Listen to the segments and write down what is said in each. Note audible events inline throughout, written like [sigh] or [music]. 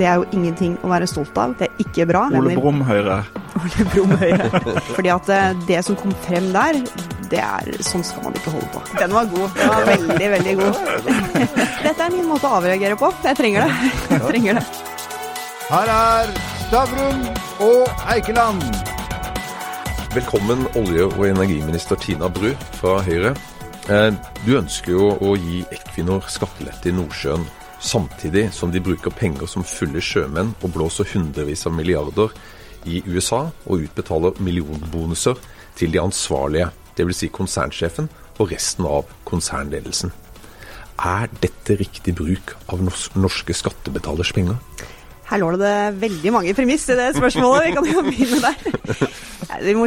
Det er jo ingenting å være stolt av. Det er ikke bra. Ole Brumm Høyre. [laughs] Ole Brumm Høyre. Fordi at eh, det som kom frem der, det er Sånn skal man ikke holde på. Den var god. Den var veldig, veldig god. [laughs] Dette er min måte å avreagere på. Jeg trenger det. [laughs] Jeg trenger det. Her er Stavrum og Eikeland. Velkommen olje- og energiminister Tina Bru fra Høyre. Eh, Du ønsker jo å gi Equinor skattelette i Nordsjøen, samtidig som de bruker penger som fulle sjømenn og blåser hundrevis av milliarder i USA og utbetaler millionbonuser til de ansvarlige, dvs. Si konsernsjefen og resten av konsernledelsen. Er dette riktig bruk av norske skattebetalers penger? Her lå det veldig mange premiss i det spørsmålet. Vi kan jo begynne der.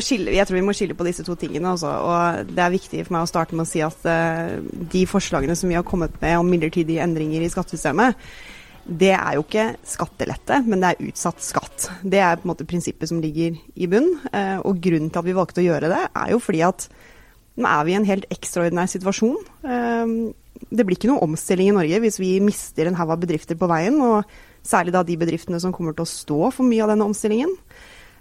Skille, jeg tror vi må skille på disse to tingene. Også. Og det er viktig for meg å starte med å si at eh, de forslagene som vi har kommet med om midlertidige endringer i skattesystemet, det er jo ikke skattelette, men det er utsatt skatt. Det er på en måte prinsippet som ligger i bunn. Eh, og grunnen til at vi valgte å gjøre det, er jo fordi at nå er vi i en helt ekstraordinær situasjon. Eh, Det blir ikke noe omstilling i Norge hvis vi mister en haug av bedrifter på veien. og Særlig da de bedriftene som kommer til å stå for mye av denne omstillingen.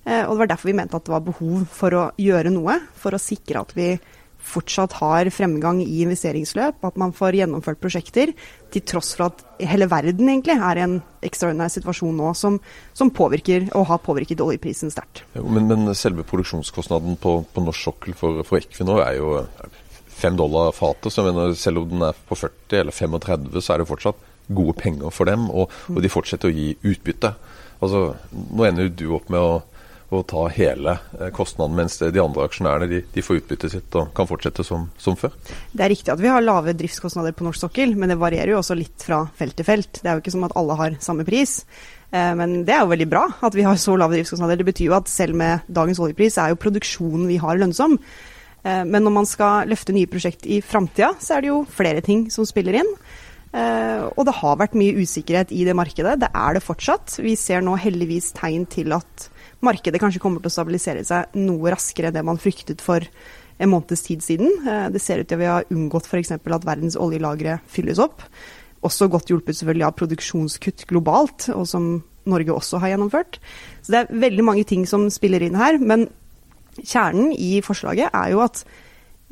Eh, og Det var derfor vi mente at det var behov for å gjøre noe, for å sikre at vi fortsatt har fremgang i investeringsløp, at man får gjennomført prosjekter, til tross for at hele verden egentlig er i en ekstraordinær situasjon nå som, som påvirker, og har påvirket oljeprisen sterkt. Men, men selve produksjonskostnaden på, på norsk sokkel for, for Equinor er jo 5 dollar fatet. Selv om den er på 40 eller 35, så er det fortsatt gode penger for dem, og, og de fortsetter å gi utbytte. Altså, Nå ender du opp med å, å ta hele eh, kostnaden, mens de andre aksjonærene de, de får utbyttet sitt og kan fortsette som, som før. Det er riktig at vi har lave driftskostnader på norsk sokkel, men det varierer jo også litt fra felt til felt. Det er jo ikke som at alle har samme pris. Eh, Men det er jo veldig bra at vi har så lave driftskostnader. Det betyr jo at selv med dagens oljepris er jo produksjonen vi har lønnsom. Eh, Men når man skal løfte nye prosjekt i framtida, så er det jo flere ting som spiller inn. Eh, Og det har vært mye usikkerhet i det markedet. Det er det fortsatt. Vi ser nå heldigvis tegn til at markedet kanskje kommer til å stabilisere seg noe raskere enn det man fryktet for en måneds tid siden. Eh, Det ser ut til at vi har unngått f.eks. at verdens oljelagre fylles opp. Også godt hjulpet selvfølgelig av produksjonskutt globalt, og som Norge også har gjennomført. Så det er veldig mange ting som spiller inn her. Men kjernen i forslaget er jo at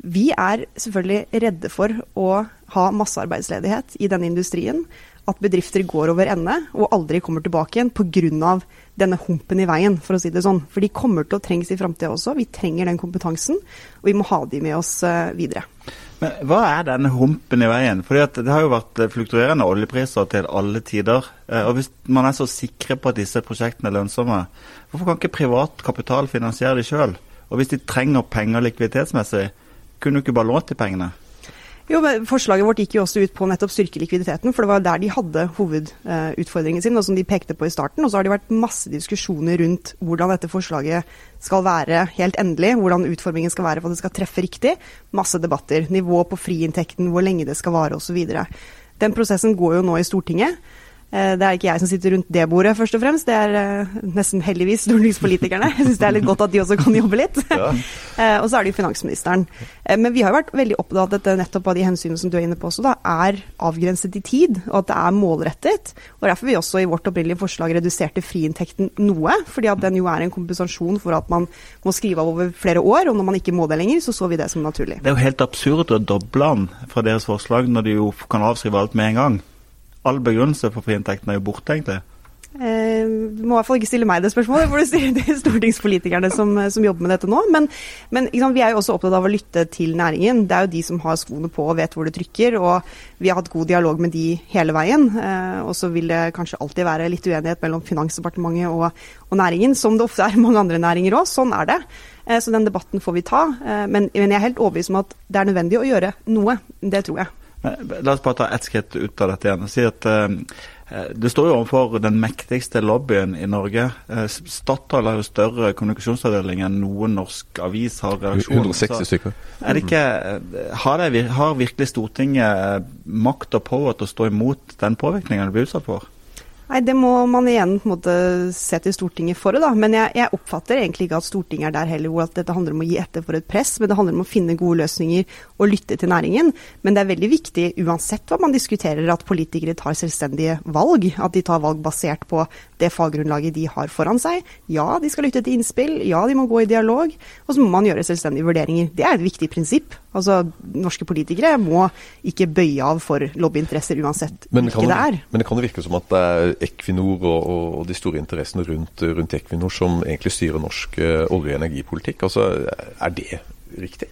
vi er selvfølgelig redde for å ha massearbeidsledighet i denne industrien. At bedrifter går over ende og aldri kommer tilbake igjen pga. denne humpen i veien, for å si det sånn. For de kommer til å trenges i framtida også. Vi trenger den kompetansen, og vi må ha de med oss eh, videre. Men hva er denne humpen i veien? Fordi Det har jo vært eh, fluktuerende oljepriser til alle tider. Eh, og Hvis man er så sikre på at disse prosjektene er lønnsomme, hvorfor kan ikke privat kapital finansiere de sjøl? Og hvis de trenger penger likviditetsmessig, kunne du ikke bare lånt de pengene? Jo, men Forslaget vårt gikk jo også ut på nettopp styrke likviditeten, for det var der de hadde hovedutfordringen sin, og som de pekte på i starten. Og så har det vært masse diskusjoner rundt hvordan dette forslaget skal være helt endelig, hvordan utformingen skal være for at det skal treffe riktig. Masse debatter. Nivå på friinntekten, hvor lenge det skal vare osv. Den prosessen går jo nå i Stortinget. Eh, Det er ikke jeg som sitter rundt det bordet, først og fremst. Det er eh, nesten heldigvis stortingspolitikerne. Jeg syns det er litt godt at de også kan jobbe litt. Ja. [laughs] Og så er det jo finansministeren. Eh, Men vi har jo vært veldig opptatt nettopp av de hensynene som du er inne på også, da, er avgrenset i tid, og at det er målrettet. Og Derfor vi også i vårt opprinnelige forslag reduserte friinntekten noe. fordi at den jo er en kompensasjon for at man må skrive av over flere år, og når man ikke må det lenger, så så vi det som naturlig. Det er jo helt absurd å doble den fra deres forslag, når de jo kan avskrive alt med en gang. All begrunnelse for friinntekten er jo borte, egentlig. Eh, Du må i hvert fall ikke stille meg det spørsmålet, for du stiller det stortingspolitikerne som, som jobber med dette nå. Men, men sant, vi er jo også opptatt av å lytte til næringen. Det er jo de som har skoene på og vet hvor det trykker. Og vi har hatt god dialog med de hele veien. Eh, og så vil det kanskje alltid være litt uenighet mellom Finansdepartementet og, og næringen, som det ofte er i mange andre næringer òg. Sånn er det. Eh, så den debatten får vi ta. Eh, men, men jeg er helt overbevist om at det er nødvendig å gjøre noe. Det tror jeg. La oss bare ta ett skritt ut av dette igjen. og si at eh, Det står jo overfor den mektigste lobbyen i Norge. Eh, Statoil har jo større kommunikasjonsavdeling enn noen norsk avis har reaksjon. 160 stykker. Er ikke, eh, har, det, har virkelig Stortinget eh, makt og power til å stå imot den påvirkningen det blir utsatt for? Nei, Det må man igjen på en måte se til Stortinget for. da, Men jeg, jeg, oppfatter egentlig ikke at Stortinget er der heller hvor at dette handler om å gi etter for et press. Men det handler om å finne gode løsninger og lytte til næringen. Men det er veldig viktig uansett hva man diskuterer at politikere tar selvstendige valg. At de tar valg basert på det faggrunnlaget de har foran seg. Ja, de skal lytte til innspill. Ja, de må gå i dialog. Og så må man gjøre selvstendige vurderinger. Det er et viktig prinsipp. Altså, Norske politikere må ikke bøye av for lobbyinteresser uansett hvilke det er. Men det kan jo virke som at det er Equinor og, og de store interessene rundt, rundt, Equinor som egentlig styrer norsk uh, olje- og energipolitikk. Altså, Er det riktig?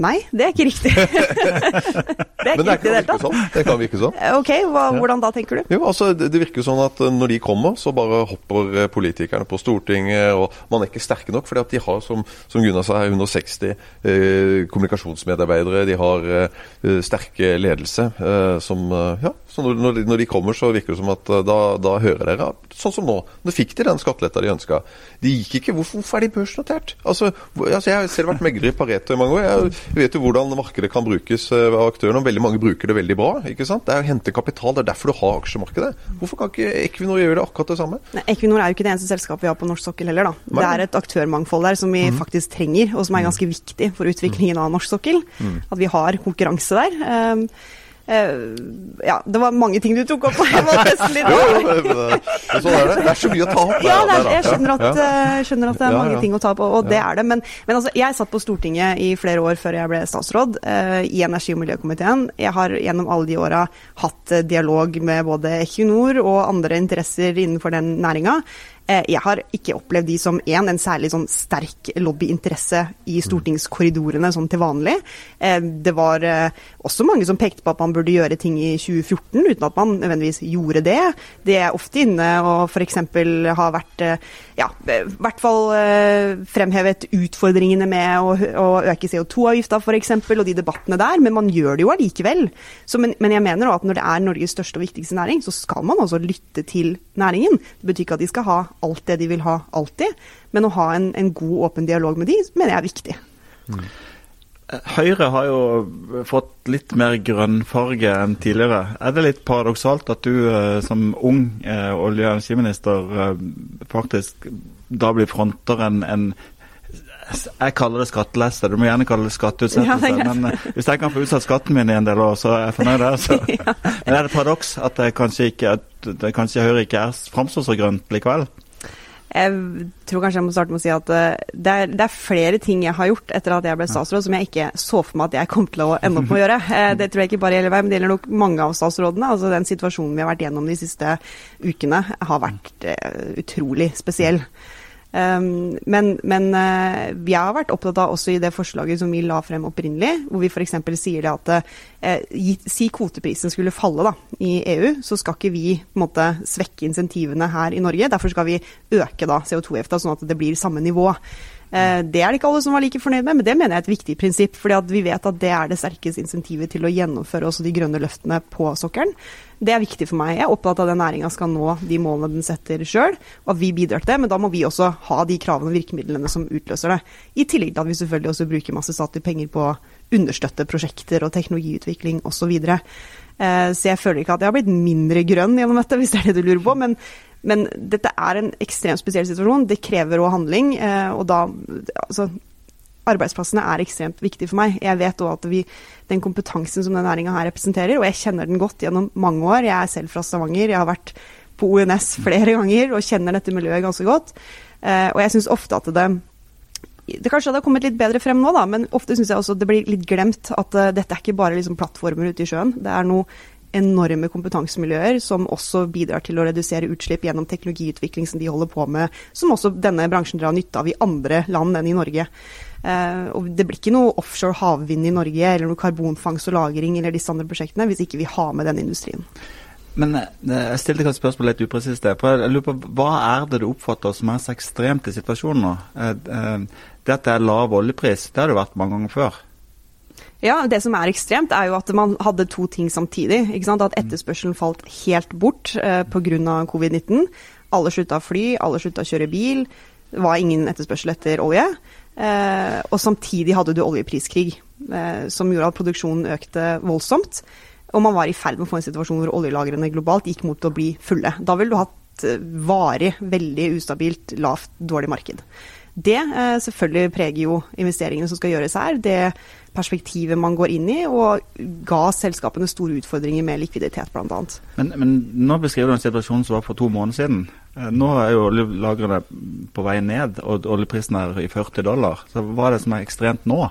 Nei, det er ikke riktig. [laughs] det er Men det, riktig i. Sånn. Det kan virke sånn. Ok, hva, hvordan da, tenker du? Jo, altså, det, virker sånn at når de kommer, så bare hopper eh, politikerne på Stortinget, og man er ikke sterke nok, fordi at de har, som, som Gunnar sa, 160 eh, kommunikasjonsmedarbeidere, de har eh, sterke ledelse eh, som eh, Ja, så når, de, når, de, kommer, så virker det som at eh, da, da hører dere, sånn som nå. Nå fikk de den skatteletta de ønska. De gikk ikke. Hvorfor, hvorfor er de børsnotert? Altså, altså, Jeg har selv vært megler i Pareto i mange år. Jeg vet jo hvordan markedet kan brukes eh, av aktørene, og veldig mange bruker det veldig bra. ikke sant? Det er å hente kapital, det er derfor du har aksjemarkedet. Hvorfor kan ikke Equinor gjøre det akkurat det samme? Nei, Equinor er jo ikke det eneste selskapet vi har på norsk sokkel heller, da. Det er et aktørmangfold der som vi mm. faktisk trenger, og som er ganske viktig for utviklingen av norsk sokkel. Mm. At vi har konkurranse der. Um, ja, det var mange ting du tok opp. [laughs] Jeg var nesten litt sånn er det. Det er så mye å ta opp. Ja, er, jeg skjønner at, uh, skjønner at, det er mange ting å ta opp, og det er det. Men, men altså, jeg satt på Stortinget i flere år før jeg ble statsråd, uh, i energi- og miljøkomiteen. Jeg har gjennom alle de åra hatt dialog med både Equinor og andre interesser innenfor den næringa. Eh, jeg har ikke opplevd de som en, en særlig sånn sterk lobbyinteresse i stortingskorridorene sånn til vanlig. Eh, det var eh, også mange som pekte på at man burde gjøre ting i 2014 uten at man nødvendigvis gjorde det. Det er ofte inne og f.eks. har vært ja, i hvert fall fremhevet utfordringene med å, å øke CO2-avgifta f.eks. og de debattene der, men man gjør det jo allikevel. Men, men, jeg mener at når det er Norges største og viktigste næring, så skal man også lytte til næringen. Det betyr ikke at de skal ha alt det de vil ha alltid, men å ha en, en god, åpen dialog med de, mener jeg er viktig. Mm. Høyre har jo fått litt mer grønnfarge enn tidligere. Er det litt paradoksalt at du eh, som ung eh, olje- og energiminister eh, faktisk da blir fronter en, en jeg kaller det skatteleste, du må gjerne kalle det skatteutsettelse. Ja, men hvis jeg kan få utsatt skatten min i en del år, så er jeg fornøyd der. Så. [laughs] Men er det paradoks at det kanskje ikke at det kanskje Høyre ikke er framstår så grønt likevel? Jeg tror kanskje jeg må starte med å si at eh, det er, det er, flere ting jeg har gjort etter at jeg ble statsråd som jeg ikke så for meg at jeg kom til å ende opp med å gjøre. Eh, det tror jeg ikke bare gjelder meg, men det gjelder nok mange av statsrådene. Altså Den situasjonen vi har vært gjennom de siste ukene har vært uh, utrolig spesiell. Um, men, men uh, jeg har vært opptatt av også i det forslaget som vi la frem opprinnelig, hvor vi f.eks. sier det at uh, si kvoteprisen skulle falle da, i EU, så skal ikke vi måte svekke insentivene her i Norge. Derfor skal vi øke CO2-efta, sånn at det blir samme nivå. Uh, det er det ikke alle som var like fornøyd med, men det mener jeg er et viktig prinsipp. fordi vi vet at det er det sterkeste insentivet til å gjennomføre også de grønne løftene på sokkelen. Det er viktig for meg. Jeg er opptatt av at den næringa skal nå de målene den setter sjøl, og at vi bidrar til det. Men da må vi også ha de kravene og virkemidlene som utløser det. I tillegg til at vi selvfølgelig også bruker masse statlige penger på å understøtte prosjekter og teknologiutvikling osv. Så, videre. Eh, så jeg føler ikke at jeg har blitt mindre grønn gjennom dette, [laughs] hvis det er det du lurer på. men men dette er en ekstremt spesiell situasjon. Det krever òg handling. Eh, og da altså, arbeidsplassene er ekstremt viktige for meg. Jeg vet òg at vi, den kompetansen som den næringa her representerer, og jeg kjenner den godt gjennom mange år. Jeg er selv fra Stavanger. Jeg har vært på ONS flere ganger og kjenner dette miljøet ganske godt. Eh, og jeg syns ofte at det det kanskje hadde kommet litt bedre frem nå, da, men ofte syns jeg også det blir litt glemt at uh, dette er ikke bare liksom plattformer ute i sjøen. Det er noe enorme kompetansemiljøer som også bidrar til å redusere utslipp gjennom teknologiutvikling som de holder på med, som også denne bransjen drar nytte av i andre land enn i Norge. Uh, og Det blir ikke noe offshore havvind i Norge eller noe karbonfangst og -lagring eller disse andre prosjektene hvis ikke vi har med den industrien. Men eh, jeg stilte kanskje spørsmål litt upresist Hva er det du oppfatter som er så ekstremt i situasjonen nå? Uh, det at det er lav oljepris, det har det vært mange ganger før. Ja, Det som er ekstremt, er jo at man hadde to ting samtidig. At etterspørselen falt helt bort eh, pga. covid-19. Alle slutta å fly, alle slutta å kjøre bil. Det var ingen etterspørsel etter olje. Eh, og samtidig hadde du oljepriskrig, eh, som gjorde at produksjonen økte voldsomt. Og man var i ferd med å få en situasjon hvor oljelagrene globalt gikk mot å bli fulle. Da ville du hatt varig, veldig ustabilt, lavt, dårlig marked. Det eh, selvfølgelig preger jo investeringene som skal gjøres her. Det perspektivet man går inn i, og ga selskapene store utfordringer med likviditet, bl.a. Men, men nå beskriver du en situasjon som var for to måneder siden. Eh, nå er jo oljelagrene på vei ned, og oljeprisen er i 40 dollar. Så hva er det som er ekstremt nå?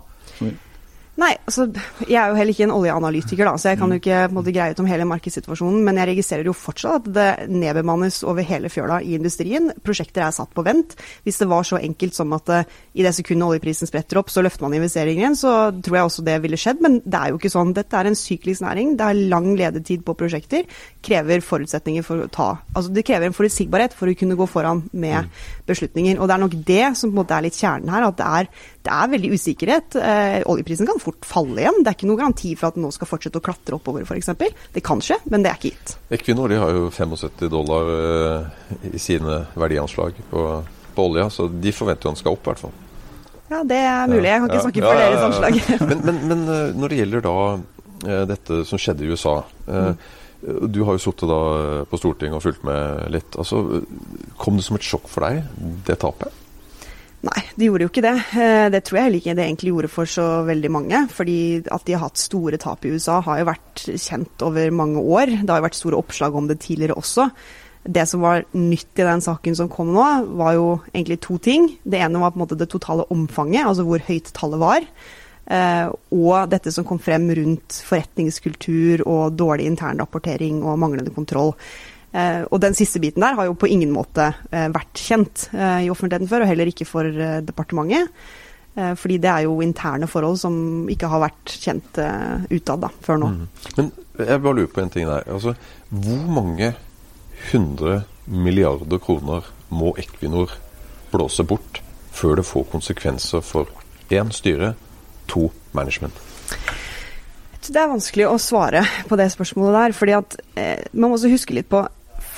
Nei, altså, jeg er jo heller ikke en oljeanalytiker, da, så jeg kan jo ikke måte, greie ut om hele markedssituasjonen. Men jeg registrerer jo fortsatt at det nedbemannes over hele fjøla i industrien. Prosjekter er satt på vent. Hvis det var så enkelt som at uh, i det sekundet oljeprisen spretter opp, så løfter man investeringen igjen, så tror jeg også det ville skjedd. Men det er jo ikke sånn. Dette er en syklisk næring. Det er lang ledetid på prosjekter. Krever forutsetninger for å ta Altså det krever en forutsigbarhet for å kunne gå foran med mm. beslutninger. Og det er nok det som på en måte er litt kjernen her. At det er, det er veldig usikkerhet. Eh, oljeprisen kan fort falle igjen. Det er ikke noen garanti for at den nå skal fortsette å klatre oppover f.eks. Det kan skje, men det er ikke gitt. Equinor har jo 75 dollar eh, i sine verdianslag på, på olja, så de forventer jo den skal opp i hvert fall. Ja, det er mulig. Jeg kan ikke snakke for ja, deres anslag. [laughs] men, men, men, eh, når det gjelder da eh, dette som skjedde i USA mm. Du har jo sittet på Stortinget og fulgt med litt. Altså, kom det som et sjokk for deg, det tapet? Nei, de gjorde jo ikke det. Eh, det tror jeg ikke det egentlig gjorde for så veldig mange. fordi at de har hatt store tap i USA har jo vært kjent over mange år. Det har jo vært store oppslag om det tidligere også. Det som var nytt i den saken som kom nå, var jo egentlig to ting. Det ene var på en måte det totale omfanget, altså hvor høyt tallet var. Eh, og dette som kom frem rundt forretningskultur og dårlig internrapportering og manglende kontroll. Eh, og den siste biten der har jo på ingen måte eh, vært kjent eh, i offentligheten før, og heller ikke for departementet. Fordi det er jo interne forhold som ikke har vært kjent utad før nå. Mm. Men jeg bare lurer på en ting der. Altså, hvor mange hundre milliarder kroner må Equinor blåse bort før det får konsekvenser for én styre, to management? Det er vanskelig å svare på det spørsmålet der. fordi at eh, Man må også huske litt på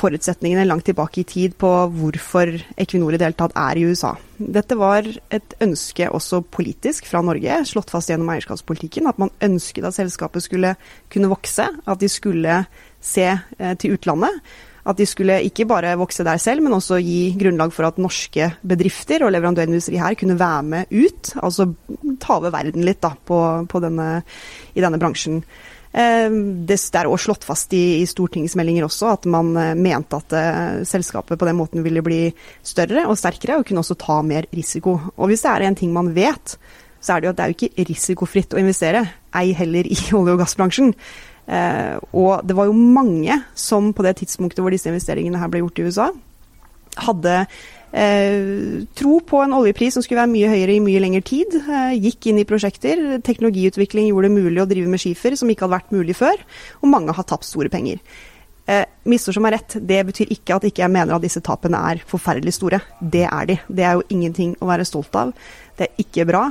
forutsetningene langt tilbake i tid på hvorfor Equinor i det hele tatt er i USA. Dette var et ønske også politisk fra Norge, slått fast gjennom eierskapspolitikken, at man ønsket at selskapet skulle kunne vokse, at de skulle se eh, til utlandet. At de skulle ikke bare vokse der selv, men også gi grunnlag for at norske bedrifter og leverandørindustri her kunne være med ut. Altså ta over verden litt da, på, på denne, i denne bransjen. Ehm, det er også slått fast i, i stortingsmeldinger også at man eh, mente at uh, selskapet på den måten ville bli større og sterkere, og kunne også ta mer risiko. Og hvis det er en ting man vet, så er det jo at det er jo ikke risikofritt å investere, ei heller i [laughs] olje- og gassbransjen. Uh, og det var jo mange som på det tidspunktet hvor disse investeringene her ble gjort i USA, hadde Eh, tro på en oljepris som skulle være mye høyere i mye lengre tid. Eh, gikk inn i prosjekter. Teknologiutvikling gjorde det mulig å drive med skifer, som ikke hadde vært mulig før. Og mange har tapt store penger. Eh, Misforstå meg rett, det betyr ikke at ikke jeg mener at disse tapene er forferdelig store. Det er de. Det er jo ingenting å være stolt av. Det er ikke bra.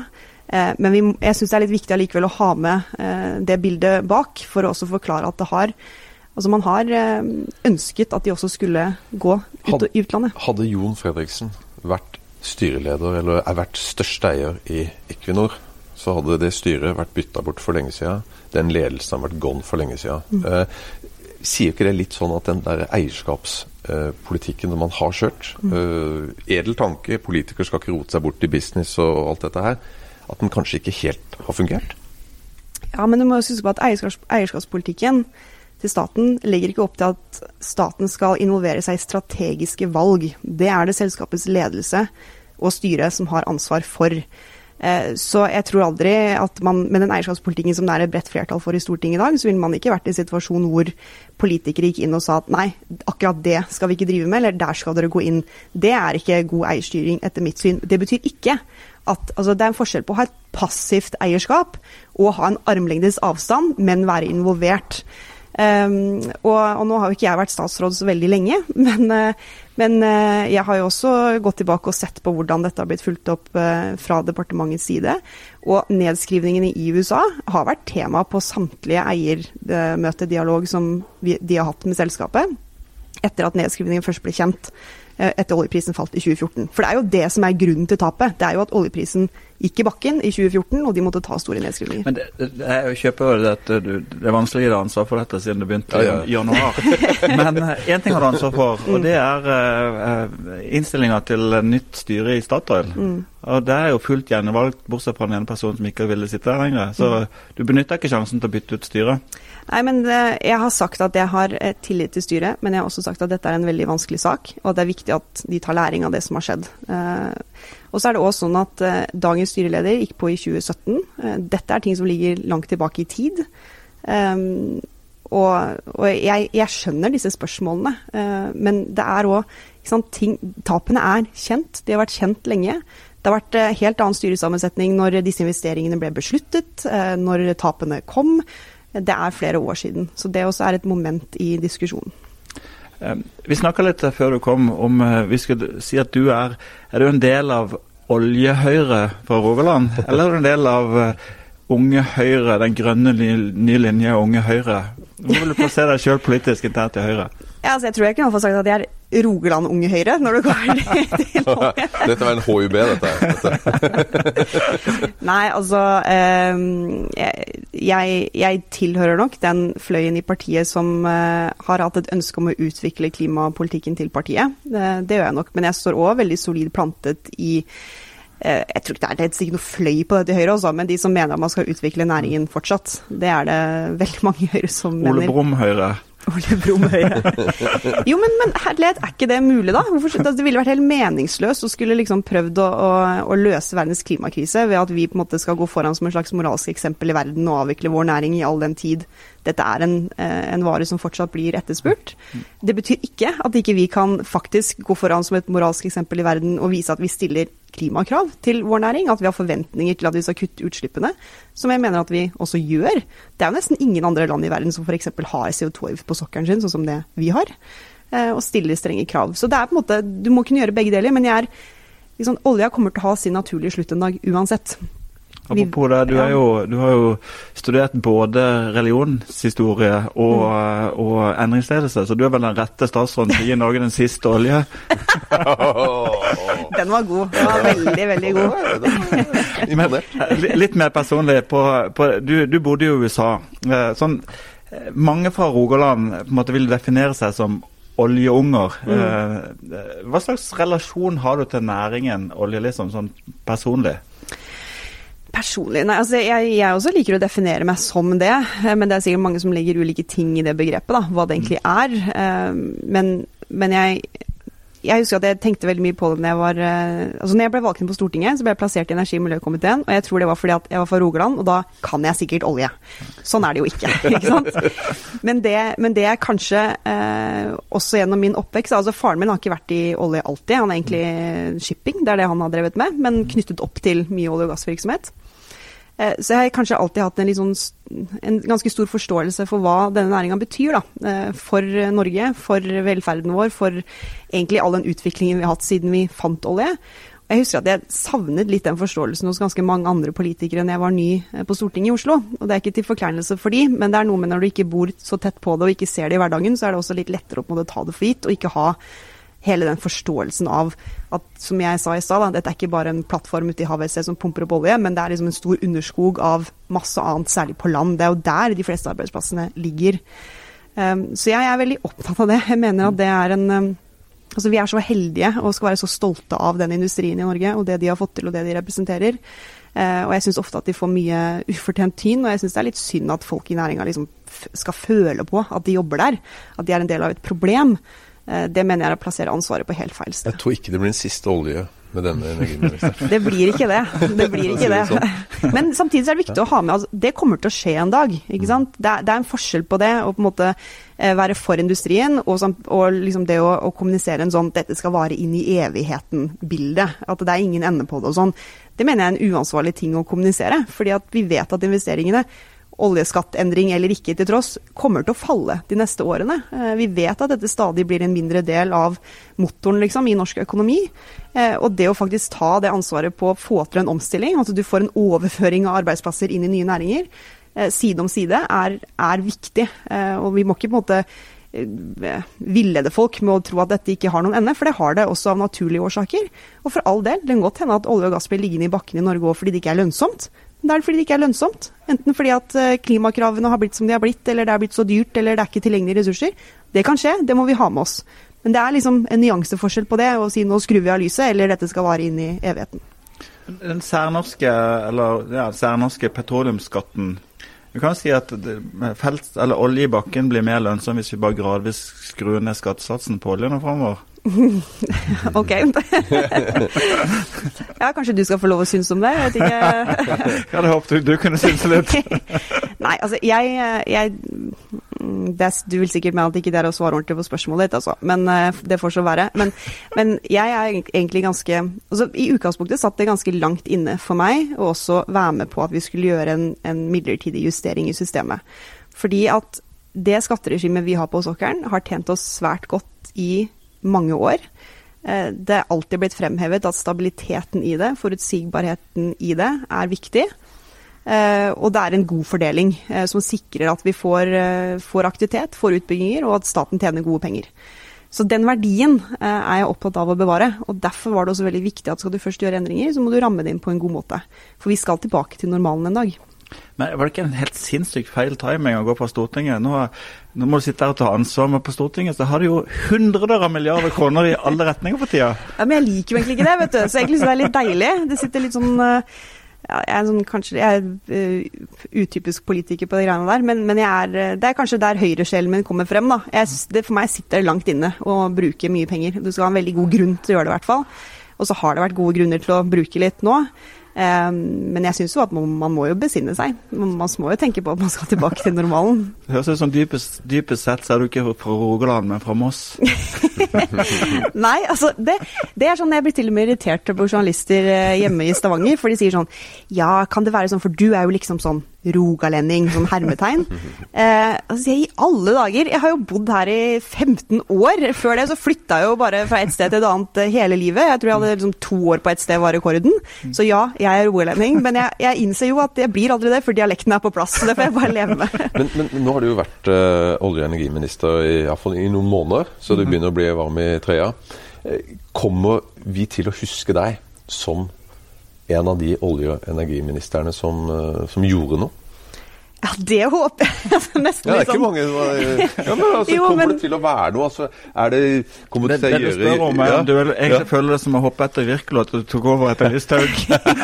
Eh, men vi, jeg syns det er litt viktig allikevel å ha med eh, det bildet bak, for å også forklare at det har Altså Man har eh, ønsket at de også skulle gå ut i utlandet. Hadde Jon Fredriksen vært styreleder, eller er vært største eier i Equinor, så hadde det styret vært bytta bort for lenge siden. Den ledelsen har vært gone for lenge siden. Mm. Eh, sier ikke det litt sånn at den der eierskapspolitikken man har kjørt, mm. eh, edel tanke, politikere skal ikke rote seg bort i business og alt dette her, at den kanskje ikke helt har fungert? Ja, men du må huske på at eierskaps eierskapspolitikken til staten legger ikke opp til at staten skal involvere seg i strategiske valg. Det er det selskapets ledelse og styre som har ansvar for. Eh, så jeg tror aldri at man med den eierskapspolitikken som det er et bredt flertall for i Stortinget i dag, så ville man ikke vært i en situasjon hvor politikere gikk inn og sa at nei, akkurat det skal vi ikke drive med, eller der skal dere gå inn. Det er ikke god eierstyring etter mitt syn. Det betyr ikke at altså, det er en forskjell på å ha et passivt eierskap og ha en armlengdes avstand, men være involvert. Um, og, og, nå har jo ikke jeg vært statsråd så veldig lenge, [laughs] men, uh, men uh, jeg har jo også gått tilbake og sett på hvordan dette har blitt fulgt opp uh, fra departementets side. Og nedskrivningene i USA har vært tema på samtlige eiermøtedialog som vi, de har hatt med selskapet, etter at nedskrivningen først ble kjent. Eh, etter oljeprisen falt i 2014. For det er jo det som er grunnen til tapet. Det er jo at oljeprisen gikk i bakken i 2014, og de måtte ta store nedskrivninger. Men det, det, jeg kjøper jo det at du, det er vanskelig å gi deg ansvar for dette siden det begynte Ja, ja. i [laughs] januar. Men én ting har du ansvar for, [laughs] og det er uh, innstillinga til nytt styre i Statoil. Og det er jo fullt gjenvalgt, bortsett fra den ene personen som ikke ville sitte der lenger. Så du benytter ikke sjansen til å bytte ut styret. Nei, men eh, Jeg har sagt at jeg har eh, tillit til styret, men jeg har også sagt at dette er en veldig vanskelig sak, og at det er viktig at de tar læring av det som har skjedd. Eh, og så er det også sånn at Dagens styreleder gikk på i 2017. Eh, dette er ting som ligger langt tilbake i tid. Og, og jeg, jeg skjønner disse spørsmålene, men det er òg Tapene er kjent, de har vært kjent lenge. Det har vært helt annen styresammensetning når disse investeringene ble besluttet, når tapene kom. Det er flere år siden. Så det også er et moment i diskusjonen. Eh, Vi snakka litt før du kom om eh, Vi skulle si at du er Er du en del av Oljehøyre fra Rogaland, [laughs] eller er du en del av eh, Unge Høyre, den grønne ny- nye linje Unge Høyre? Hvor vil du plassere deg sjøl politisk internt i Høyre? Ja, altså jeg tror jeg kunne få sagt at jeg er Rogaland Unge Høyre, når du går [laughs] til olje. Dette var en HUB, dette. dette. [laughs] Nei, altså eh, jeg, jeg tilhører nok den fløyen i partiet som eh, har hatt et ønske om å utvikle klimapolitikken til partiet. Det, det gjør jeg nok. Men jeg står òg veldig solid plantet i eh, jeg tror ikke det er, det er ikke noe fløy på dette i Høyre, også, men de som mener at man skal utvikle næringen fortsatt. Det er det veldig mange i Høyre som Ole mener. Brumm Høyre. Ole Brumm Høyre. Jo, men, men herlighet, er ikke det mulig, da? Hvorfor, altså, det ville vært helt meningsløst å skulle liksom prøvd å, å, å løse verdens klimakrise ved at vi på en måte skal gå foran som en slags moralsk eksempel i verden og avvikle vår næring i all den tid dette er en, eh, en vare som fortsatt blir etterspurt. Det betyr ikke at ikke vi kan faktisk gå foran som et moralsk eksempel i verden og vise at vi stiller klimakrav til vår næring, at vi har forventninger til at vi skal kutte utslippene, som jeg mener at vi også gjør. Det er jo nesten ingen andre land i verden som f.eks. har CO2-avgift på sokkelen sin, sånn som det vi har, eh, og stiller strenge krav. Så det er på en måte, du må kunne gjøre begge deler, men jeg er liksom, olja kommer til å ha sin naturlige slutt en dag uansett. Apropos det, du, er jo, du har jo studert både religionshistorie og, og endringsledelse, så du er vel den rette statsråden til å gi Norge den siste olje? [laughs] Den var god. Den var veldig, veldig god. Litt mer personlig. På, på, du, du bodde jo i USA. Eh, Sånn, eh, mange fra Rogaland på en måte vil definere seg som oljeunger. Mm. Hva slags relasjon har du til næringen olje, liksom, sånn personlig? Personlig, nei, altså jeg, jeg også liker å definere meg som det, eh, men det er sikkert mange som legger ulike ting i det begrepet, da, hva det egentlig er. Eh, Men, men jeg, jeg husker at jeg tenkte veldig mye på det når jeg var eh, Altså når jeg ble valgt inn på Stortinget, så ble jeg plassert i energi- og miljøkomiteen, og jeg tror det var fordi at jeg var fra Rogaland, og da kan jeg sikkert olje. Sånn er det jo ikke, [laughs] ikke sant. Men det, men det er kanskje eh, også gjennom min oppvekst Altså faren min har ikke vært i olje alltid, han er egentlig shipping, det er det han har drevet med, men knyttet opp til mye olje- og gassvirksomhet. Eh, Så jeg har kanskje alltid hatt en, sånn, en ganske stor forståelse for hva denne næringa betyr da, eh, for Norge, for velferden vår, for egentlig all den utviklingen vi har hatt siden vi fant olje. Jeg husker at jeg savnet litt den forståelsen hos ganske mange andre politikere når jeg var ny eh, på Stortinget i Oslo. Og Det er ikke til forkleinelse for de, men det er noe med når du ikke bor så tett på det og ikke ser det i hverdagen, så er det også litt lettere å ta det for gitt og ikke ha hele den forståelsen av at, som jeg sa i stad, dette er ikke bare en plattform ute i havet som pumper opp olje, men det er liksom en stor underskog av masse annet, særlig på land. Det er jo der de fleste arbeidsplassene ligger. Um, så jeg er veldig opptatt av det. Jeg mener at det er en um, Altså Vi er så heldige og skal være så stolte av den industrien i Norge og det de har fått til og det de representerer. Uh, og jeg syns ofte at de får mye [laughs] ufortjent tyn, og jeg syns det er litt synd at folk i næringa liksom skal føle på at de jobber der. At de er en del av et problem. Eh, det mener jeg er å plassere ansvaret på helt feil sted. Jeg tror ikke det blir en siste olje med denne energiministeren. [laughs] Det blir ikke det. Det blir ikke det. sånn. [laughs] Men samtidig er det viktig å ha med altså, Det kommer til å skje en dag. ikke sant? Det er, det er en forskjell på det å på en måte eh, være for industrien og, og liksom det å, å kommunisere en sånn 'dette skal vare inn i evigheten'-bilde. At det er ingen ende på det og sånn. Det mener jeg er en uansvarlig ting å kommunisere. fordi at vi vet at investeringene oljeskattendring eller ikke til tross, kommer til å falle de neste årene. Eh, Vi vet at dette stadig blir en mindre del av motoren liksom, i norsk økonomi. Eh, Og det å faktisk ta det ansvaret på å få til en omstilling, altså du får en overføring av arbeidsplasser inn i nye næringer, eh, side om side, er, er viktig. Og vi må ikke på en måte villede folk med å tro at dette ikke har noen ende, for det har det også av naturlige årsaker. Og for all del, det kan godt hende at olje og gass blir liggende i bakken i Norge òg fordi det ikke er lønnsomt. Det er fordi det ikke er lønnsomt. Enten fordi at eh, klimakravene har blitt som de har blitt, eller det er blitt så dyrt, eller det er ikke tilgjengelige ressurser. Det kan skje, det må vi ha med oss. Men det er liksom en nyanseforskjell på det, å si nå skrur vi av lyset, eller dette skal vare inn i evigheten. Den særnorske, eller, ja, særnorske petroleumsskatten Vi kan si at felt, olje i bakken blir mer lønnsom hvis vi bare gradvis skrur ned skattesatsen på oljen framover. [laughs] ok. [laughs] ja, kanskje du skal få lov å synes om det? Jeg vet ikke. jeg hadde håpet du kunne synes litt. [laughs] Nei, altså jeg, jeg det, Du vil sikkert mene at ikke det er å svare ordentlig på spørsmålet ditt, altså. Men uh, det får så være. Men, men, jeg er egentlig ganske altså I utgangspunktet satt det ganske langt inne for meg å også være med på at vi skulle gjøre en, en midlertidig justering i systemet. Fordi at det skatteregimet vi har på sokkelen, har tjent oss svært godt i mange år. Eh, det er alltid blitt fremhevet at stabiliteten i det, forutsigbarheten i det, er viktig. Eh, og det er en god fordeling eh, som sikrer at vi får, får aktivitet, får utbygginger, og at staten tjener gode penger. Så den verdien er jeg opptatt av å bevare. og Derfor var det også veldig viktig at skal du først gjøre endringer, så må du ramme det inn på en god måte. For vi skal tilbake til normalen en dag. Men Var det ikke en helt sinnssykt feil timing å gå på Stortinget? Nå, nå, må du sitte her og ta ansvar, men på Stortinget så har du jo hundreder av milliarder kroner i alle retninger for tida. [laughs] Ja, Men jeg liker jo egentlig ikke det, vet du. Så egentlig så det er litt deilig. Det sitter litt sånn eh, ja, jeg er sånn, kanskje jeg er uh, utypisk politiker på de greiene der, men, men er, eh, det er kanskje der høyresjelen min kommer frem. da. Jeg, det, for meg sitter det langt inne å bruke mye penger. Du skal ha en veldig god grunn til å gjøre det, i hvert fall. Og så har det vært gode grunner til å bruke litt nå. Ehm, men jeg syns jo at man, man, må jo besinne seg. Man, man, må jo tenke på at man skal tilbake til normalen. [laughs] Det høres ut som dypest, dypest, sett så er du ikke fra Rogaland, men fra Moss. [laughs] Nei, altså det, det, er sånn jeg blir til og med irritert på journalister eh, hjemme i Stavanger. For de sier sånn Ja, kan det være sånn, for du er jo liksom sånn rogalending, sånn hermetegn. Eh, altså, I alle dager! Jeg har jo bodd her i 15 år. Før det så flytta jeg jo bare fra et sted til et annet eh, hele livet. Jeg tror jeg hadde liksom to år på et sted var rekorden. Så ja, jeg er rogalending. Men jeg, jeg, innser jo at jeg blir aldri det, for dialekten er på plass. Så det får jeg bare leve med. [laughs] men, men, nå har du jo vært uh, olje- og energiminister i, i, i noen måneder, så du mhm. begynner å bli varm i trøya. Kommer vi til å huske deg som en av de olje- og energiministrene som, som gjorde noe? Ja, det håper jeg. [laughs] Altså, nesten ja, det er ikke sånn. mange som har [laughs] ja, men altså, jo, Kommer men... det til å være noe? Altså, er det Kommer det, til å gjøre Det du spør om, er ja. du vil egentlig ja. føler det som å hoppe etter Wirkola at du tok over etter Listhaug.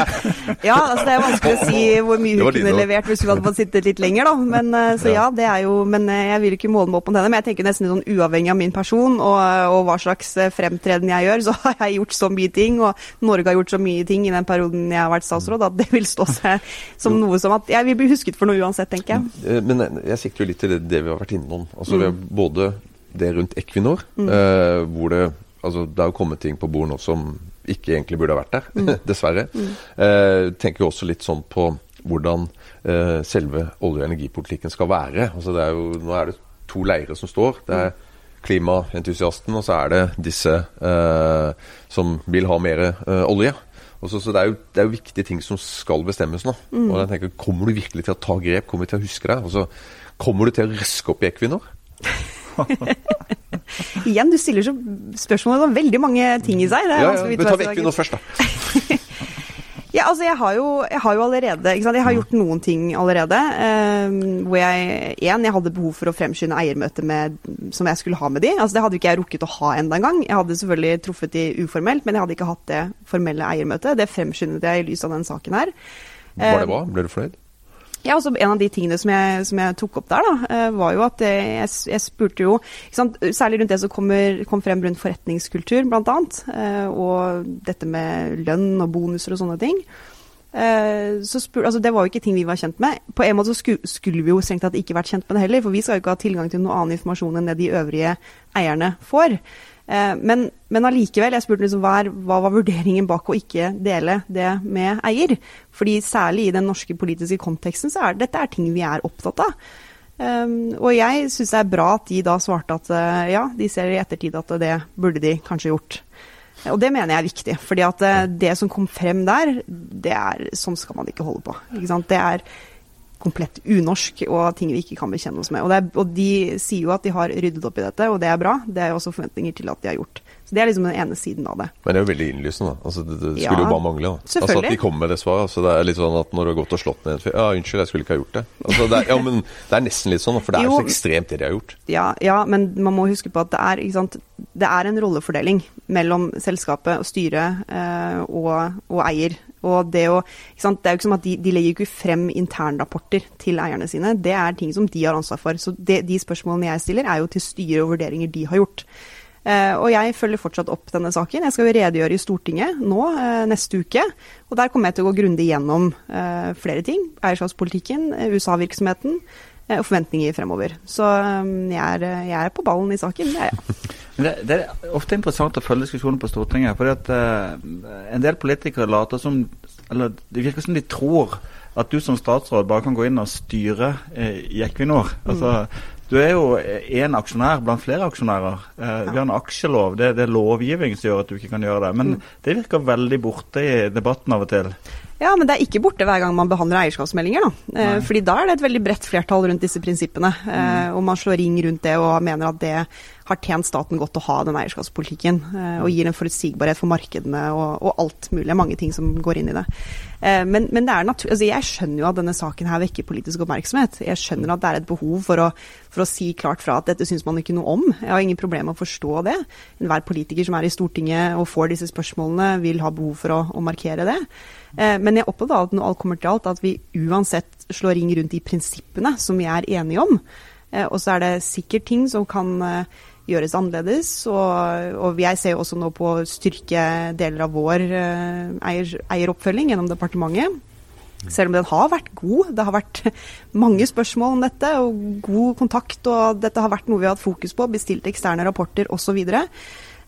[laughs] ja, altså det er vanskelig å si hvor mye hun kunne levert hvis hun hadde fått sittet litt lenger, da. Men, eh, så ja, det er jo Men eh, jeg vil ikke måle meg opp mot henne. Men jeg tenker nesten sånn uavhengig av min person og, og, hva slags eh, fremtreden jeg gjør, så har jeg gjort så mye ting, og Norge har gjort så mye ting i den perioden jeg har vært statsråd, at det vil stå seg som noe som at jeg vil bli husket for noe uansett tenker jeg. Eh, men jeg sikter jo litt til det, det vi har vært innom. Altså, mm. Både det rundt Equinor, mm. eh, hvor det altså, det har kommet ting på bordet nå som ikke egentlig burde ha vært der, mm. [laughs] dessverre. Mm. Eh, tenker jo også litt sånn på hvordan eh, selve olje- og energipolitikken skal være. Altså, er jo, nå er det to leirer som står. Det er klimaentusiasten, og så er det disse eh, som vil ha mer eh, olje. Også, så det er, jo, det er, jo, viktige ting som skal bestemmes nå. Mm. Og jeg tenker, Kommer du virkelig til å ta grep? Kommer du til å huske deg? så kommer du til å røske opp i Equinor? [laughs] Igjen, du stiller så spørsmål om veldig mange ting i seg. ja, ja, men tar vi Equinor først, da. [laughs] Ja, altså jeg har jo, jeg har jo allerede? Jeg har gjort noen ting allerede. Uh, hvor jeg en, jeg hadde behov for å fremskynde eiermøtet som jeg skulle ha med de. Altså Det hadde ikke jeg rukket å ha enda engang. Jeg hadde selvfølgelig truffet de uformelt, men jeg hadde ikke hatt det formelle eiermøtet. Det fremskyndet jeg i lys av den saken her. Var det bra? Ble du fornøyd? Ja, altså En av de tingene som jeg, som jeg tok opp der, da, eh, var jo at jeg, jeg spurte jo Særlig rundt det som kommer, kom frem rundt forretningskultur, bl.a. Eh, og dette med lønn og bonuser og sånne ting. Eh, så spur, altså Det var jo ikke ting vi var kjent med. På en måte så skulle, skulle vi jo strengt tatt ikke vært kjent med det heller, for vi skal jo ikke ha tilgang til noe annen informasjon enn det de øvrige eierne får. Eh, men, men allikevel, jeg spurte liksom hva, hva, var vurderingen bak å ikke dele det med eier? Fordi særlig i den norske politiske konteksten så er dette er ting vi er opptatt av. Um, og jeg syns det er bra at de da svarte at uh, ja, de ser i ettertid at det burde de kanskje gjort. Og det mener jeg er viktig. fordi at uh, det som kom frem der, det er sånn skal man ikke holde på. Ikke sant? Det er komplett unorsk og ting vi ikke kan bekjenne oss med. Og, er, og, de sier jo at de har ryddet opp i dette, og det er bra. Det er jo også forventninger til at de har gjort. Så Det er liksom den ene siden av det. Men det er jo veldig innlysende. da. Altså, det, det skulle Ja, jo bare mangle. da. Altså. At de kommer med det svaret. Altså, det er litt sånn at når du har gått og slått ned en fyr Ja, unnskyld, jeg skulle ikke ha gjort det. Altså, det er, ja, men det er nesten litt sånn, for det er jo så ekstremt det de har gjort. Ja, ja, men man må huske på at det er, ikke sant? Det er en rollefordeling mellom selskapet og styret eh, og, og eier. Og det, å, det er jo ikke som at de, de legger ikke frem internrapporter til eierne sine. Det er ting som de har ansvar for. Så det, de spørsmålene jeg stiller, er jo til styre og vurderinger de har gjort. Uh, og jeg følger fortsatt opp denne saken. Jeg skal jo redegjøre i Stortinget nå uh, neste uke. Og der kommer jeg til å gå grundig gjennom uh, flere ting. Eierskapspolitikken, USA-virksomheten og forventninger fremover. Så um, jeg er, jeg er på ballen i saken, det er jeg. [laughs] Det, det er ofte interessant å følge diskusjonen på Stortinget. fordi at uh, En del politikere later som Eller det virker som de tror at du som statsråd bare kan gå inn og styre uh, i Equinor. Altså, Du er jo én aksjonær blant flere aksjonærer. Eh, Vi har en aksjelov. Det, det er lovgivning som gjør at du ikke kan gjøre det. Men det virker veldig borte i debatten av og til. Ja, men det er ikke borte hver gang man behandler eierskapsmeldinger. da. Nei. fordi da er det et veldig bredt flertall rundt disse prinsippene. Mm. og man slår ring rundt det og mener at det har tjent staten godt å ha den eierskapspolitikken. Eh, og gir en forutsigbarhet for markedene og, og alt mulig. Mange ting som går inn i det. Eh, men men det er natur altså jeg skjønner jo at denne saken her vekker politisk oppmerksomhet. Jeg skjønner at det er et behov for å, for å si klart fra at dette syns man ikke noe om. Jeg har ingen problemer med å forstå det. Enhver politiker som er i Stortinget og får disse spørsmålene, vil ha behov for å, å markere det. Eh, Men jeg er opptatt at når alt kommer til alt, at vi uansett slår ring rundt de prinsippene som vi er enige om. Eh, Og så er det sikkert ting som kan eh, gjøres annerledes. Og, og jeg ser jo også nå på å styrke deler av vår eier, eieroppfølging gjennom departementet. Selv om den har vært god. Det har vært mange spørsmål om dette, og god kontakt. Og dette har vært noe vi har hatt fokus på. Bestilt eksterne rapporter osv. Eh,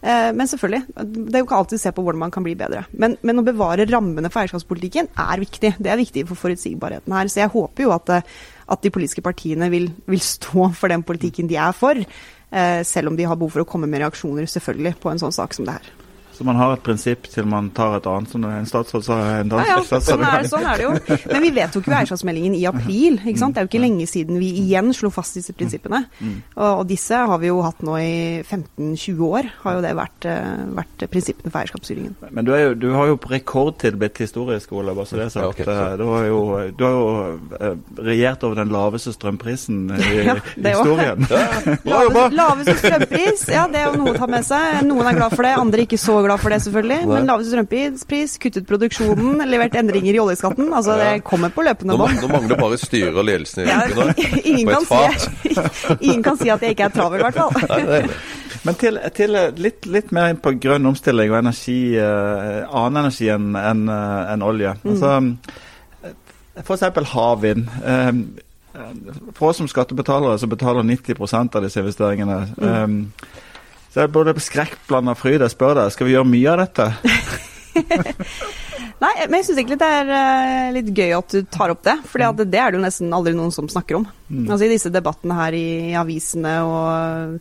Men selvfølgelig, det er jo ikke alltid å se på hvordan man kan bli bedre. Men, men å bevare rammene for eierskapspolitikken er viktig. Det er viktig for forutsigbarheten her. Så jeg håper jo at, eh, at de politiske partiene vil, vil stå for den politikken de er for. eh, Selv om de har behov for å komme med reaksjoner, selvfølgelig, på en sånn sak som det her. Så man har et prinsipp til man tar et annet, som en statsråd sa. En Ja, ja, dansk sånn er, det, sånn er det jo. Men vi vedtok jo eierskapsmeldingen i april. ikke sant? Det er jo ikke lenge siden vi igjen slo fast disse prinsippene. Og, og disse har vi jo hatt nå i 15-20 år, har jo det vært, eh, vært prinsippene for eierskapsstyringen. Men du, er jo, du har jo på rekordtid blitt historisk, bare så det er sagt. Ja, okay, Du har jo, du har jo eh, regjert over den laveste strømprisen i, [laughs] Ja, historien. Laveste, laveste strømpris, ja det er jo noe å ta med seg. Noen er glad for det, andre ikke så glad for det, selvfølgelig. Nei. Men laveste strømpris, kuttet produksjonen, [laughs] levert endringer i oljeskatten. Altså det kommer på løpende bånd. nå mangler bare styret og ledelsen i Ja, Equinor. [laughs] ingen, si, [laughs] ingen kan si at jeg ikke er travel, i hvert fall. Nei, det er det. Men til, til eh, litt, litt mer inn på grønn omstilling og energi, uh, annen energi enn en, en olje. Altså, F.eks. for eksempel havvind. Eh, eh, for oss som skattebetalere så betaler 90 av disse investeringene. Eh, så er både skrekkblanda fryd. Jeg spør deg, skal vi gjøre mye av dette? [laughs] Nei, men jeg syns egentlig det er eh, litt gøy at du tar opp det. For det, det er det jo nesten aldri noen som snakker om. Altså I disse debattene her i, avisene og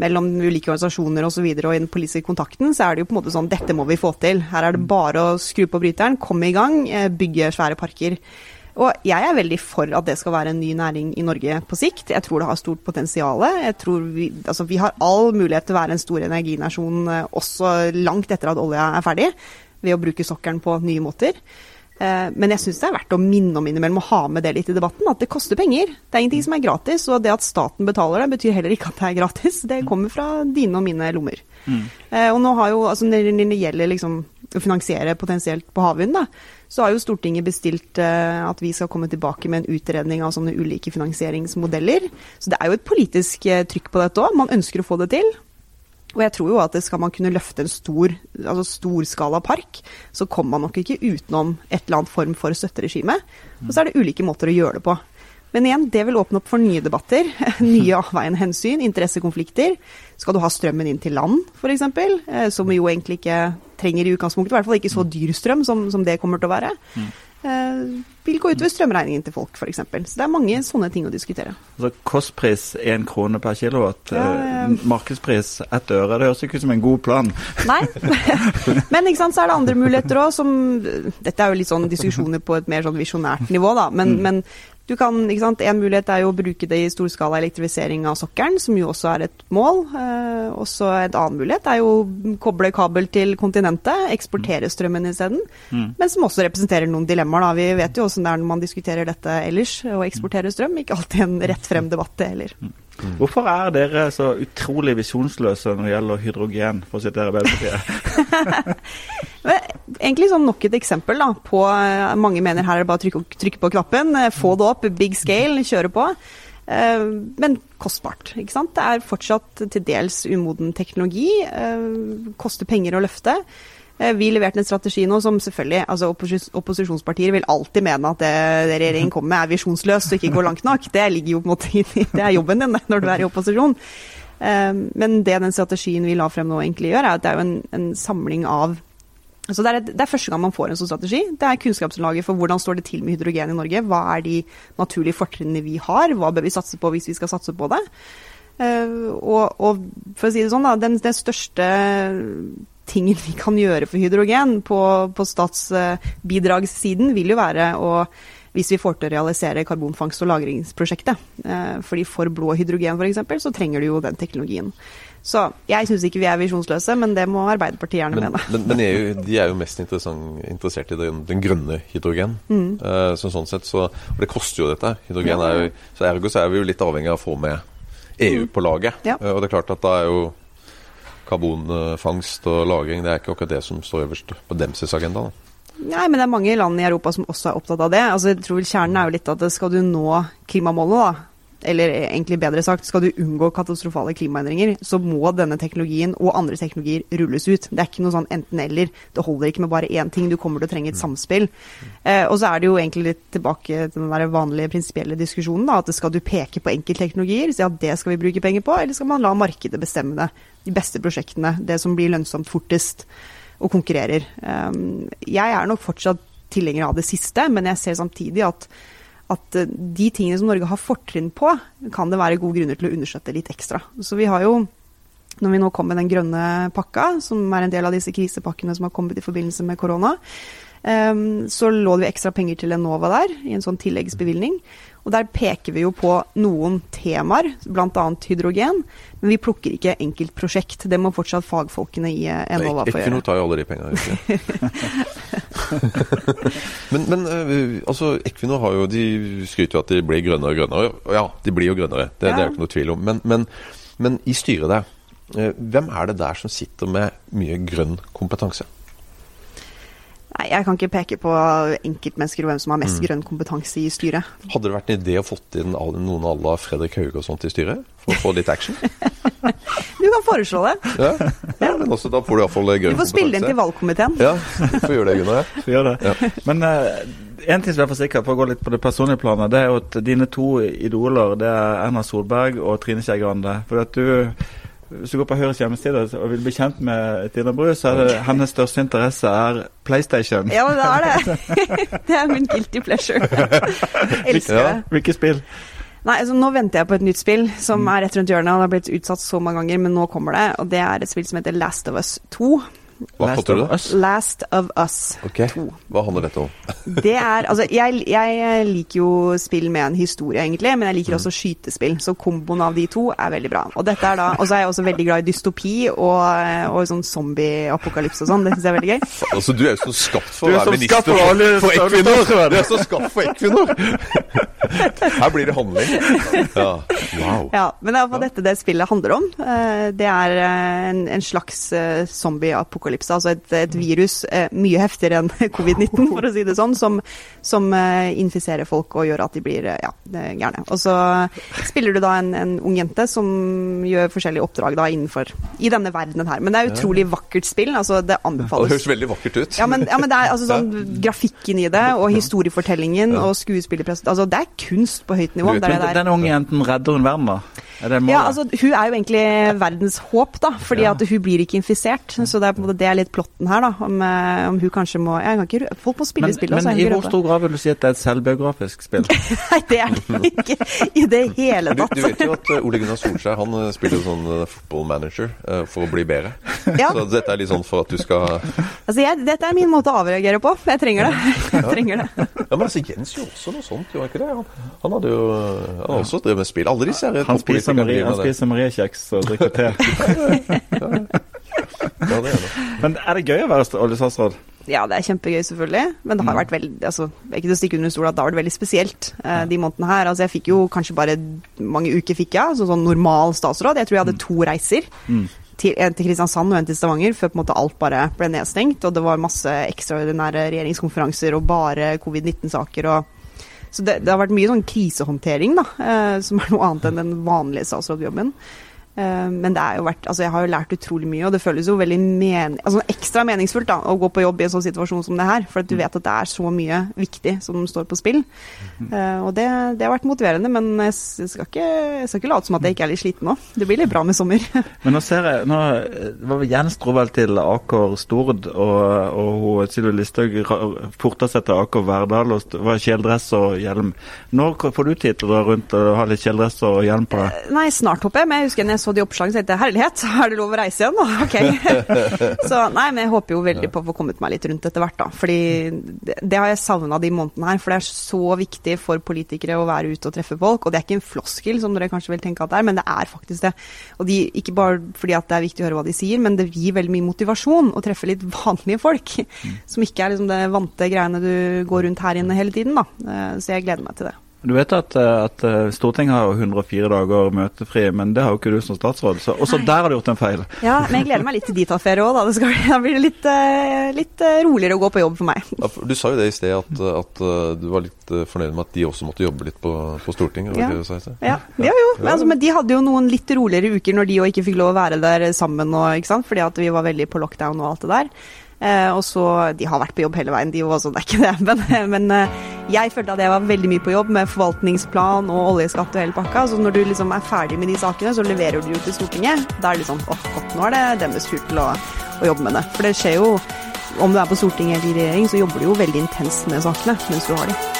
mellom ulike organisasjoner osv. Og, så videre, og i den politiske kontakten, så er det jo på en måte sånn dette må vi få til. Her er det bare å skru på bryteren, komme i gang, eh, bygge svære parker. Og jeg er veldig for at det skal være en ny næring i Norge på sikt. Jeg tror det har stort potensial. Jeg tror vi, altså vi har all mulighet til å være en stor energinasjon eh, også langt etter at olja er ferdig, ved å bruke sokkelen på nye måter. Eh, Men jeg syns det er verdt å minne om innimellom å ha med det litt i debatten, at det koster penger. Det er ingenting som er gratis, og det at staten betaler det, betyr heller ikke at det er gratis. Det kommer fra dine og mine lommer. Mm. Og nå har jo, altså når når det gjelder liksom å finansiere potensielt på havvind, da, så har jo Stortinget bestilt eh, at vi skal komme tilbake med en utredning av sånne ulike finansieringsmodeller. Så det er jo et politisk eh, trykk på dette òg. Man ønsker å få det til. Og jeg tror jo at skal man kunne løfte en stor, altså storskala park, så kommer man nok ikke utenom et eller annet form for støtteregime. Og så er det ulike måter å gjøre det på. Men igjen, det vil åpne opp for nye debatter, [laughs] nye avveiende hensyn, interessekonflikter. Skal du ha strømmen inn til land, f.eks., eh, som vi jo egentlig ikke trenger i utgangspunktet, i hvert fall ikke så dyr strøm som, som det kommer til å være. Eh, vil gå utover strømregningen til folk, f.eks. Så det er mange sånne ting å diskutere. Altså Kostpris én krone per kilowatt. Ja, eh, ja. Markedspris ett øre. Det høres ikke ut som en god plan. [laughs] Nei. [laughs] Men ikke sant, så er det andre muligheter òg som Dette er jo litt sånn diskusjoner på et mer sånn visjonært nivå, da. Men, men Du kan, ikke sant, En mulighet er jo å bruke det i storskala elektrifisering av sokkelen, som jo også er et mål. Eh, også En annen mulighet er jo å koble kabel til kontinentet, eksportere strømmen isteden. Mm. Men som også representerer noen dilemmaer. da. Vi vet jo åssen det er når man diskuterer dette ellers, å eksportere strøm. Ikke alltid en rett frem debatt, det heller. Mm. Hvorfor er dere så utrolig visjonsløse når det gjelder hydrogen, for å sitere Arbeiderpartiet? [laughs] Egentlig sånn nok et eksempel da, på eh, Mange mener her er det bare å trykke, trykke på knappen, eh, få det opp, big scale, kjøre på. Eh, men kostbart. ikke sant? Det er fortsatt til dels umoden teknologi. Koster penger å løfte. Vi leverte en strategi nå som selvfølgelig altså Opposisjonspartier vil alltid mene at det, det regjeringen [laughs] kommer med er visjonsløst og ikke går langt nok. Det ligger jo på en måte i Det er jobben din når du er i opposisjon. Men det den strategien vi la frem nå egentlig gjør, er at det er jo en, en samling av så det er, det er, første gang man får en sånn strategi. Det er kunnskapsgrunnlaget for hvordan står det til med hydrogen i Norge. Hva er de naturlige fortrinnene vi har? Hva bør vi satse på hvis vi skal satse på det? Uh, og, og, for å si det sånn, da, den, den, største tingen vi kan gjøre for hydrogen på, på statsbidragssiden, vil jo være å hvis vi får til å realisere karbonfangst- og lagringsprosjektet. Uh, fordi for blå hydrogen f.eks., så trenger du jo den teknologien. Så jeg syns ikke vi er visjonsløse, men det må Arbeiderpartiet gjerne men, mene. Men, men EU de er jo mest interessert i den, den grønne hydrogen. Mm. Uh, så sånn sett, så, og det koster jo dette. Hydrogen er jo, så Ergo så er vi jo litt avhengig av å få med EU mm. på laget. Ja. Uh, og det er klart at da er jo karbonfangst og -lagring det er ikke akkurat det som står øverst på deres agenda. Da. Nei, men det er mange land i Europa som også er opptatt av det. Altså, jeg tror Kjernen er jo litt at skal du nå klimamålene, da, eller egentlig bedre sagt, skal du unngå katastrofale klimaendringer, så må denne teknologien og andre teknologier rulles ut. Det er ikke noe sånn enten-eller. Det holder ikke med bare én ting, du kommer til å trenge et samspill. Eh, og så er det jo egentlig litt tilbake til den der vanlige prinsipielle diskusjonen, da, at skal du peke på enkeltteknologier, si at det skal vi bruke penger på, eller skal man la markedet bestemme det? De beste prosjektene, det som blir lønnsomt fortest og konkurrerer. Eh, jeg er nok fortsatt tilhenger av det siste, men jeg ser samtidig at at eh, de tingene som Norge har fortrinn på, kan det være gode grunner til å understøtte litt ekstra. Så vi har jo, når vi nå kom med den grønne pakka, som er en del av disse krisepakkene som har kommet i forbindelse med korona, så lå det ekstra penger til Enova der, i en sånn tilleggsbevilgning. Og der peker vi jo på noen temaer, bl.a. hydrogen. Men vi plukker ikke enkeltprosjekt. Det må fortsatt fagfolkene i eh, Enova få gjøre. Equinor tar jo alle de pengene. [laughs] men, men eh, altså, Equinor har jo, de skryter jo at de blir grønnere og grønnere. Ja, de blir jo grønnere, det, ja. det er jo ikke noe tvil om. Men, men, men i styret der, eh, hvem er det der som sitter med mye grønn kompetanse? Jeg kan ikke peke på enkeltmennesker og hvem som har mest mm. grønn kompetanse i styret. Hadde det vært en idé å fått inn noen à la Fredrik Hauge og sånt i styret? For å få litt action? [laughs] du kan foreslå det. Ja, ja men også, da får du iallfall grønn kompetanse. Du får spille den til valgkomiteen. Ja, du får gjøre det, Gunnar. Gjør det. Ja. Men uh, en ting som jeg er for sikker, for å gå litt på det personlige planet, det er jo at dine to idoler det er Erna Solberg og Trine Skei Grande. For at du hvis du går på Høyres hjemmeside og vil bli kjent med Tina Bru, så er det hennes største interesse er PlayStation. Ja, det er det. [laughs] det er min guilty pleasure. [laughs] Elsker det. Ja, hvilke spill? Nei, altså Nå venter jeg på et nytt spill som mm. er rett rundt hjørnet. og Det har blitt utsatt så mange ganger, men nå kommer det. Og det er et spill som heter Last of Us 2. Hva kalte du det? Last of Us okay. 2. Hva handler dette om? [laughs] det er, altså, jeg, jeg, liker jo spill med en historie, egentlig, men jeg liker mm. også skytespill. Så komboen av de to er veldig bra. Og dette er da, og så er jeg også veldig glad i dystopi og, og sånn zombie-apokalypse og sånn. Det syns jeg er veldig gøy. Altså, du er jo så skapt for å være minister for, for Equinor! Du er så skapt for Equinor! [laughs] Her blir det handling. Ja, wow. Ja, men det er iallfall dette det spillet handler om. Eh, det er eh, en, en slags eh, zombie-apokalypse apokalypse, altså et, et virus eh, mye heftigere enn [laughs] covid-19, for å si det sånn, som, som eh, infiserer folk og gjør at de blir eh, ja, gærne. Og så spiller du da en, en, ung jente som gjør forskjellige oppdrag da innenfor i denne verdenen her. Men det er utrolig vakkert spill. altså Det anbefales. Det høres veldig vakkert ut. Ja, men, ja, men det er altså sånn [laughs] grafikken i det, og historiefortellingen og skuespillerpresset Altså, det er kunst på høyt nivå. Men den unge jenten redder hun verden, da? ja, altså, hun er jo egentlig verdens håp, da, fordi ja. at hun blir ikke infisert. Så det er, på en måte, det er litt plotten her, da. Om, eh, om hun kanskje må jeg kan ikke, Folk må spille men, spill. Men i hvor stor grad vil du si at det er et selvbiografisk spill? [laughs] Nei, det er det [laughs] ikke i det hele tatt. Du, du, vet jo at uh, Ole Gunnar Solskjær han uh, spiller sånn fotballmanager, football manager uh, for å bli bedre. Ja. Så dette er litt sånn for at du skal Altså, jeg, Dette er min måte å avreagere på. Jeg trenger det. [laughs] Jeg trenger det. Ja, Men altså, Jens gjorde også noe sånt, gjorde han ikke det? Han Han hadde jo han hadde også drevet med spill. Alle disse her Han spiser Mariekjeks og drikker te. Ja, det er det. Men er det gøy å være st- oljestatsråd? Ja, det er kjempegøy, selvfølgelig. Men det har vært veldig altså, ikke til å stikke under stol at det har vært veldig spesielt eh, de månedene her. Altså, jeg fikk jo kanskje bare mange uker fikk jeg, altså, sånn normal statsråd. Jeg tror jeg hadde to reiser. Til, en til Kristiansand og en til Stavanger, før på en måte alt bare ble nedstengt. Og det var masse ekstraordinære regjeringskonferanser og bare covid-19-saker. og Så det, det har vært mye sånn krisehåndtering, da, eh, som er noe annet enn den vanlige statsrådjobben. Eh, Men det er jo vært, altså jeg har jo lært utrolig mye, og det føles jo veldig men, altså ekstra meningsfullt da, å gå på jobb i en sånn situasjon som det her. For at du vet at det er så mye viktig som står på spill. Eh, og det, det har vært motiverende, men jeg skal ikke, jeg skal ikke late som at jeg ikke er litt sliten nå. Det blir litt bra med sommer. [laughs] Men nå ser jeg nå eh, var Jens dro vel til Aker Stord, og, og Sylvi Listhaug porta seg til Aker Verdal og var kjeledress og hjelm. Når får du tid til å dra rundt og ha litt kjeledress og hjelm på deg? Nei, snart håper jeg. Men jeg husker jeg så de oppslagene, så tenkte jeg herlighet, er det lov å reise igjen? da? [laughs] Ok. [laughs] så nei, men jeg håper jo veldig på å få kommet meg litt rundt etter hvert, da. Fordi det, det har jeg savna de månedene her. For det er så viktig for politikere å være ute og treffe folk. Og det er ikke en floskel, som dere kanskje vil tenke at det er, men det er faktisk det. Og de, ikke bare fordi at det er viktig å høre hva de sier, men det gir veldig mye motivasjon å treffe litt [laughs] vanlige folk. Som ikke er liksom det vante greiene du går rundt her inne hele tiden, da. Eh, Så jeg gleder meg til det. Du vet at, eh, at eh, Stortinget har 104 dager møtefri, men det har jo ikke du som statsråd. Så også der har du gjort en feil. Ja, men jeg gleder meg litt til de tar ferie òg, da. Det skal, da blir det litt, eh, litt roligere å gå på jobb for meg. Ja, for Du sa jo det i sted, at, at du var litt fornøyd med at de også måtte jobbe litt på, på Stortinget. det Ja. det du sa i sted? Ja, ja jo. Men, altså, men de hadde jo noen litt roligere uker når de òg ikke fikk lov å være der sammen, og, ikke sant? fordi at vi var veldig på lockdown og alt det der. Eh, og så, De har vært på jobb hele veien, de òg, så det er ikke det. [laughs] Men, men eh, jeg følte at jeg var veldig mye på jobb med forvaltningsplan og oljeskatt og hele pakka. Så når du liksom er ferdig med de sakene, så leverer du jo til Stortinget. Da er det liksom åh, godt, nå er det deres tur til å, å jobbe med det. For det skjer jo om du er på Stortinget eller i regjering, så jobber du jo veldig intenst med sakene mens du har de.